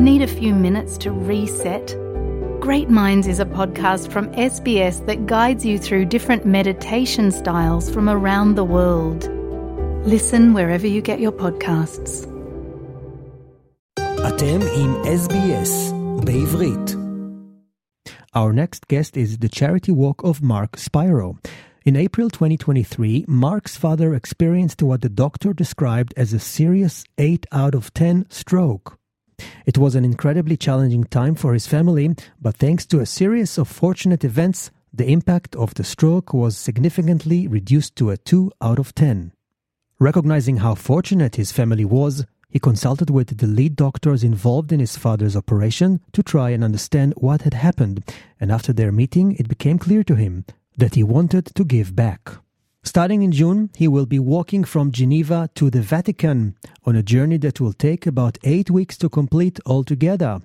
Need a few minutes to reset? Great Minds is a podcast from SBS that guides you through different meditation styles from around the world. Listen wherever you get your podcasts. אתם עם SBS בעברית. Our next guest is the charity walk of Mark Spiro. In April 2023, Mark's father experienced what the doctor described as a serious 8 out of 10 stroke. It was an incredibly challenging time for his family, but thanks to a series of fortunate events, the impact of the stroke was significantly reduced to a 2 out of 10. Recognizing how fortunate his family was, he consulted with the lead doctors involved in his father's operation to try and understand what had happened, and after their meeting, it became clear to him that he wanted to give back. Starting in June, he will be walking from Geneva to the Vatican on a journey that will take about eight weeks to complete altogether.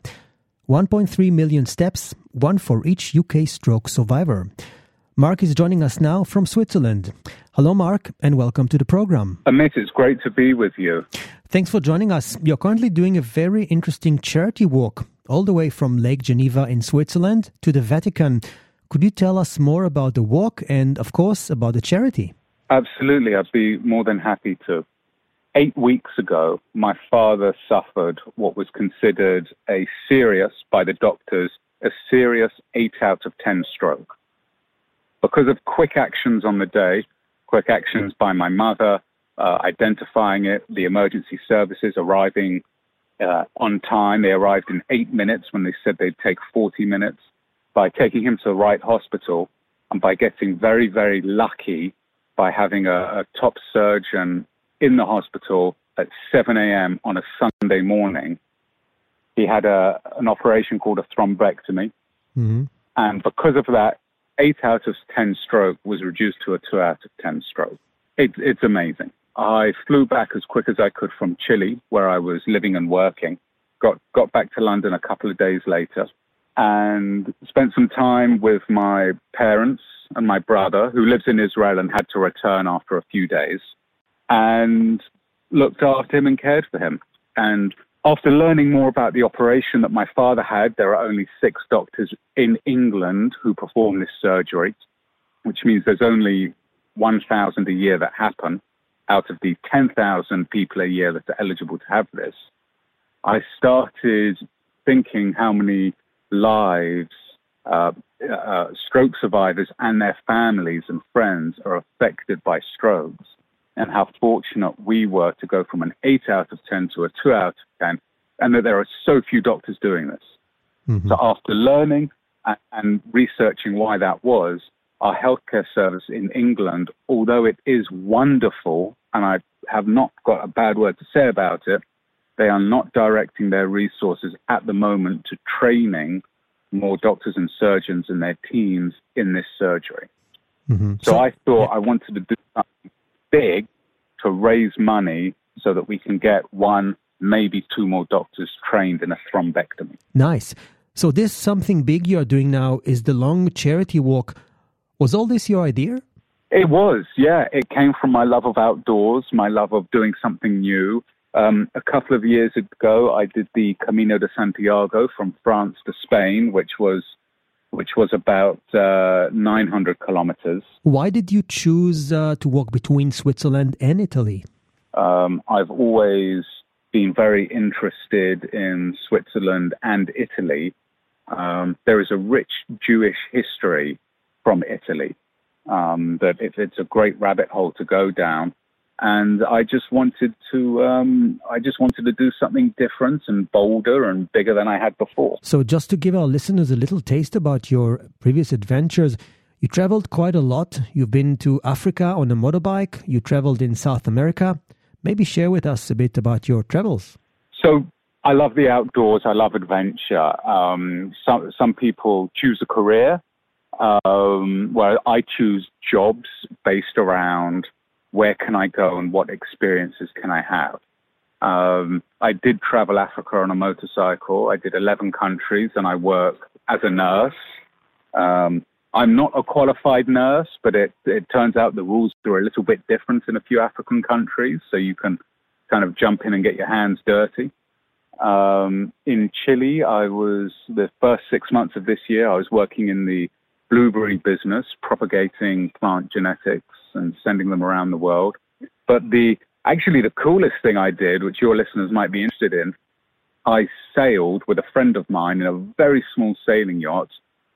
1.3 million steps, one for each UK stroke survivor. Mark is joining us now from Switzerland. Hello, Mark, and welcome to the program. Uh, Amit, it's great to be with you. Thanks for joining us. You're currently doing a very interesting charity walk all the way from Lake Geneva in Switzerland to the Vatican. Could you tell us more about the walk and, of course, about the charity? Absolutely, I'd be more than happy to. Eight weeks ago, my father suffered what was considered a serious, by the doctors, a serious 8 out of 10 stroke. Because of quick actions on the day, quick actions by my mother, uh, identifying it, the emergency services arriving uh, on time. They arrived in eight minutes when they said they'd take 40 minutes by taking him to the right hospital and by getting very, very lucky by having a, a top surgeon in the hospital at 7 a.m. on a Sunday morning. He had a, an operation called a thrombectomy. Mm-hmm. And because of that, 8 out of 10 stroke was reduced to a 2 out of 10 stroke. It, it's amazing. I flew back as quick as I could from Chile, where I was living and working. Got, got back to London a couple of days later and spent some time with my parents and my brother, who lives in Israel and had to return after a few days, and looked after him and cared for him. And after learning more about the operation that my father had, there are only six doctors in England who perform this surgery, which means there's only 1,000 a year that happen out of the 10,000 people a year that are eligible to have this. I started thinking how many lives uh, uh, stroke survivors and their families and friends are affected by strokes, and how fortunate we were to go from an 8 out of 10 to a 2 out of 10, and that there are so few doctors doing this. Mm-hmm. So, after learning and, and researching why that was, our healthcare service in England, although it is wonderful, and I have not got a bad word to say about it, they are not directing their resources at the moment to training more doctors and surgeons and their teams in this surgery. Mm-hmm. So, so, I thought. I wanted to do something big to raise money so that we can get one, maybe two more doctors trained in a thrombectomy. Nice. So this something big you're doing now is the long charity walk. Was all this your idea? It was, yeah. It came from my love of outdoors, my love of doing something new. Um, a couple of years ago, I did the Camino de Santiago from France to Spain, which was which was about uh, 900 kilometers. Why did you choose uh, to walk between Switzerland and Italy? Um, I've always been very interested in Switzerland and Italy. Um, there is a rich Jewish history from Italy um, that it, it's a great rabbit hole to go down and I just wanted to um, I just wanted to do something different and bolder and bigger than I had before. So, just to give our listeners a little taste about your previous adventures, you traveled quite a lot. You've been to Africa on a motorbike. You traveled in South America. Maybe share with us a bit about your travels. So. I love the outdoors. I love adventure. Um, some some people choose a career, um, where I choose jobs based around where can I go and what experiences can I have? Um, I did travel Africa on a motorcycle. I did 11 countries and I work as a nurse. Um, I'm not a qualified nurse, but it, it turns out the rules are a little bit different in a few African countries, so you can kind of jump in and get your hands dirty. Um, in Chile, I was the first six months of this year. I was working in the blueberry business, propagating plant genetics and sending them around the world. But the actually the coolest thing I did, which your listeners might be interested in, I sailed with a friend of mine in a very small sailing yacht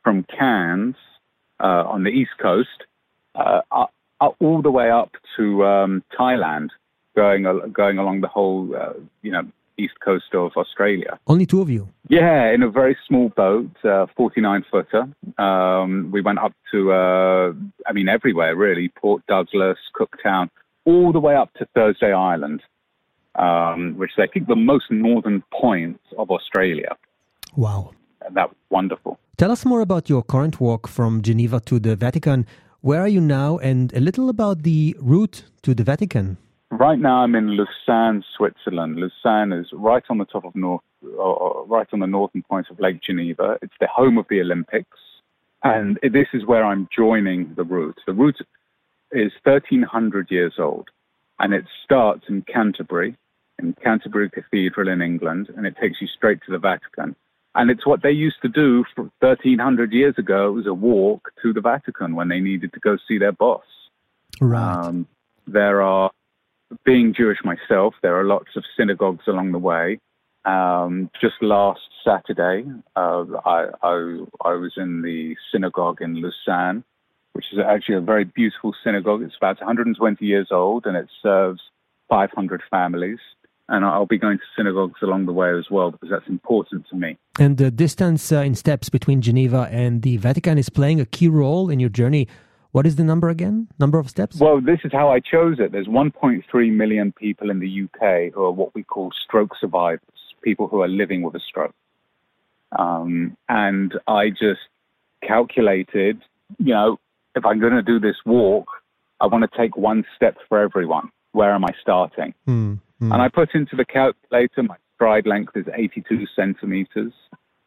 from Cairns uh, on the east coast uh, up, all the way up to um, Thailand, going going along the whole uh, you know east coast of Australia. Only two of you? Yeah, in a very small boat, uh, 49 footer. Um, we went up to, uh, I mean, everywhere really Port Douglas, Cooktown, all the way up to Thursday Island, um, which is, I think, the most northern point of Australia. Wow. And that was wonderful. Tell us more about your current walk from Geneva to the Vatican. Where are you now, and a little about the route to the Vatican? Right now, I'm in Lausanne, Switzerland. Lausanne is right on the top of North, uh, right on the northern point of Lake Geneva. It's the home of the Olympics, and this is where I'm joining the route. The route is 1,300 years old, and it starts in Canterbury, in Canterbury Cathedral in England, and it takes you straight to the Vatican. And it's what they used to do for 1,300 years ago. It was a walk to the Vatican when they needed to go see their boss. Right. Um, there are being Jewish myself, there are lots of synagogues along the way. Um, just last Saturday, uh, I, I, I, was in the synagogue in Lausanne, which is actually a very beautiful synagogue. It's about 120 years old and it serves 500 families. And I'll be going to synagogues along the way as well because that's important to me. And the distance uh, in steps between Geneva and the Vatican is playing a key role in your journey what is the number again? Number of steps? Well, this is how I chose it. There's 1.3 million people in the UK who are what we call stroke survivors, people who are living with a stroke. Um, and I just calculated, you know, if I'm going to do this walk, I want to take one step for everyone. Where am I starting? Mm, mm. And I put into the calculator my stride length is 82 centimeters.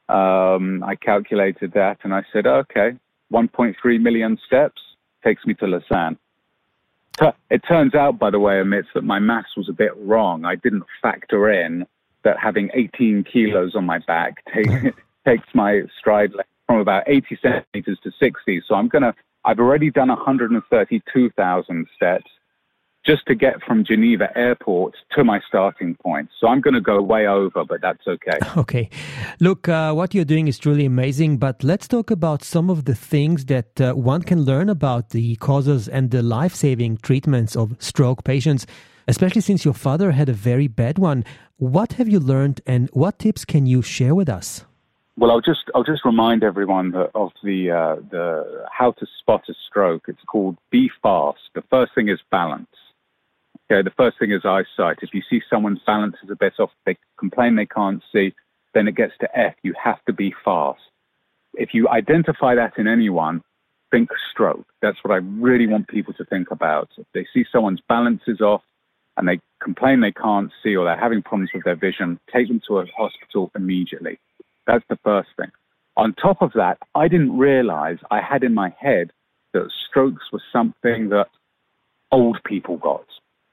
Um, I calculated that and I said, okay, 1.3 million steps takes me to Lausanne. It turns out, by the way, Amit, that my maths was a bit wrong. I didn't factor in that having 18 kilos on my back take, takes my stride length from about 80 centimeters to 60. So I'm going to, I've already done 132,000 steps just to get from Geneva Airport to my starting point. So I'm going to go way over, but that's okay. Okay. Look, uh, what you're doing is truly amazing, but let's talk about some of the things that uh, one can learn about the causes and the life saving treatments of stroke patients, especially since your father had a very bad one. What have you learned and what tips can you share with us? Well, I'll just I'll just remind everyone of the uh, the how to spot a stroke. It's called Be Fast. The first thing is balance. Okay, the first thing is eyesight. If you see someone's balance is a bit off, they complain they can't see, then it gets to F. You have to be fast. If you identify that in anyone, think stroke. That's what I really want people to think about. If they see someone's balance is off and they complain they can't see or they're having problems with their vision, take them to a hospital immediately. That's the first thing. On top of that, I didn't realize I had in my head that strokes was something that old people got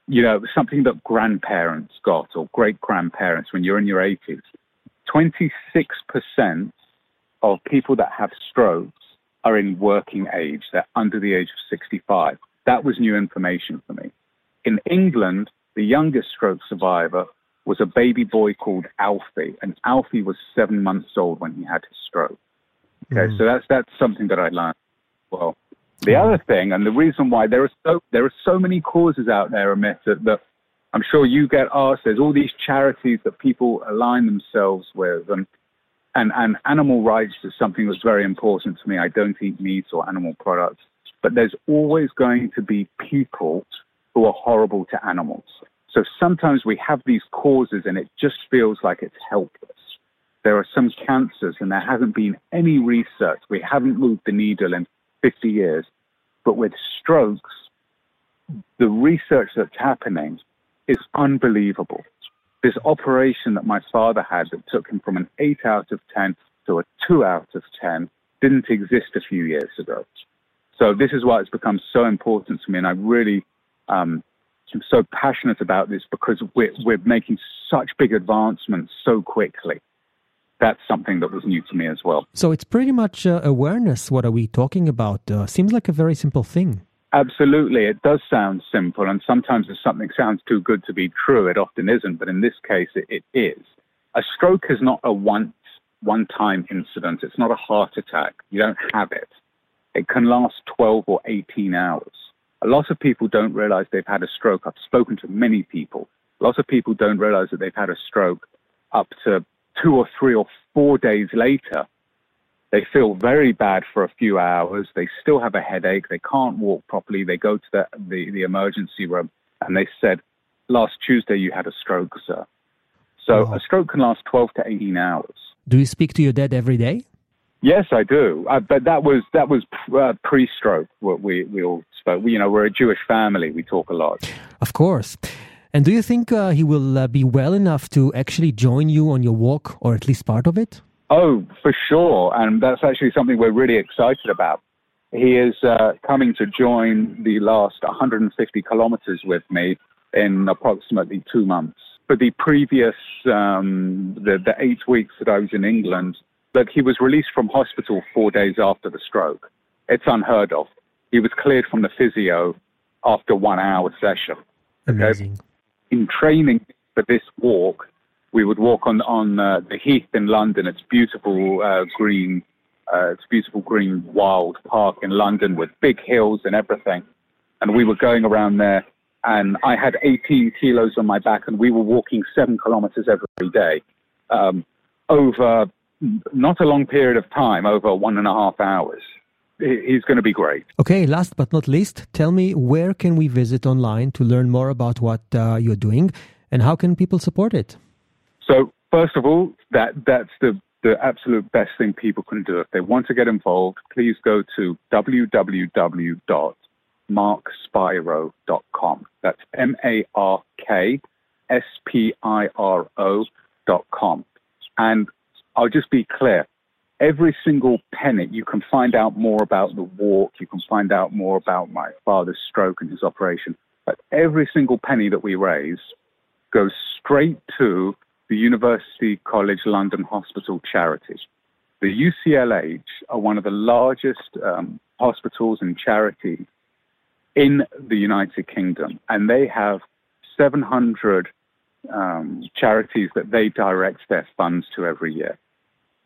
you know, something that grandparents got or great grandparents when you're in your 80s. 26% of people that have strokes are in working age. They're under the age of 65. That was new information for me. In England, the youngest stroke survivor was a baby boy called Alfie, and Alfie was seven months old when he had his stroke. Okay, mm. so that's that's something that I learned. Well, the hmm. other thing, and the reason why there are so there are so many causes out there, Amit, that, that I'm sure you get asked. There's all these charities that people align themselves with, and and and animal rights is something that's very important to me. I don't eat meat or animal products, but there's always going to be people who are horrible to animals. So sometimes we have these causes, and it just feels like it's helpless. There are some cancers, and there hasn't been any research. We haven't moved the needle in 50 years. But with strokes, the research that's happening is unbelievable. This operation that my father had that took him from an 8 out of 10 to a 2 out of 10 didn't exist a few years ago. So this is why it's become so important to me, and I really um, so passionate about this because we're, we're making such big advancements so quickly. That's something that was new to me as well. So it's pretty much uh, awareness. What are we talking about? Uh, seems like a very simple thing. Absolutely. It does sound simple, and sometimes if something sounds too good to be true, it often isn't. But in this case, it, it is. A stroke is not a once, one time incident. It's not a heart attack. You don't have it. It can last 12 or 18 hours. A lot of people don't realize they've had a stroke. I've spoken to many people. A lot of people don't realize that they've had a stroke up to two or three or four days later. They feel very bad for a few hours. They still have a headache. They can't walk properly. They go to the, the, the emergency room and they said, Last Tuesday you had a stroke, sir. So a stroke can last 12 to 18 hours. Do you speak to your dad every day? Yes, I do. Uh, but that was that was uh, pre-stroke. What we we all spoke. You know, we're a Jewish family. We talk a lot. Of course. And do you think uh, he will uh, be well enough to actually join you on your walk, or at least part of it? Oh, for sure. And that's actually something we're really excited about. He is uh, coming to join the last 150 kilometers with me in approximately two months. For the previous, um, the, the eight weeks that I was in England, Look, he was released from hospital four days after the stroke. It's unheard of. He was cleared from the physio after one hour session. Amazing. Okay? In training for this walk, we would walk on on uh, the Heath in London. It's beautiful uh, green, uh, it's beautiful green wild park in London with big hills and everything. And we were going around there, and I had 18 kilos on my back, and we were walking seven kilometers every day um, over not a long period of time, over one and a half hours. He's going to be great. Okay, last but not least, tell me where can we visit online to learn more about what uh, you're doing and how can people support it? So, first of all, that that's the the absolute best thing people can do. If they want to get involved, please go to www.markspiro.com. That's M A R K S P I R O.com. And I'll just be clear. Every single penny, you can find out more about the walk, you can find out more about my father's stroke and his operation. But every single penny that we raise goes straight to the University College London Hospital charity. The UCLH are one of the largest um, hospitals and charities in the United Kingdom, and they have 700 um, charities that they direct their funds to every year.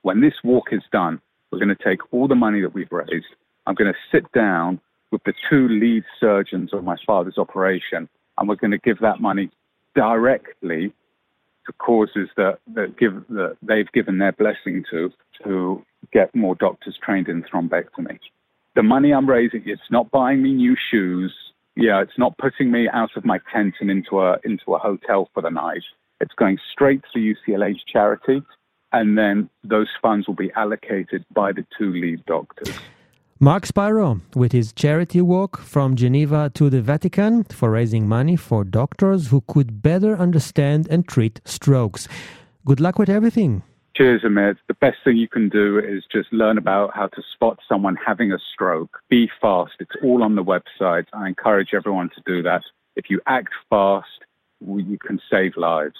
When this walk is done, we're going to take all the money that we've raised. I'm going to sit down with the two lead surgeons of my father's operation, and we're going to give that money directly to causes that, that give that they've given their blessing to to get more doctors trained in thrombectomy. The money I'm raising, it's not buying me new shoes yeah, it's not putting me out of my tent and into a into a hotel for the night. It's going straight to UCLH charity, and then those funds will be allocated by the two lead doctors. Mark Spiro, with his charity walk from Geneva to the Vatican for raising money for doctors who could better understand and treat strokes. Good luck with everything. Cheers, Amir. The best thing you can do is just learn about how to spot someone having a stroke. Be fast. It's all on the website. I encourage everyone to do that. If you act fast, you can save lives.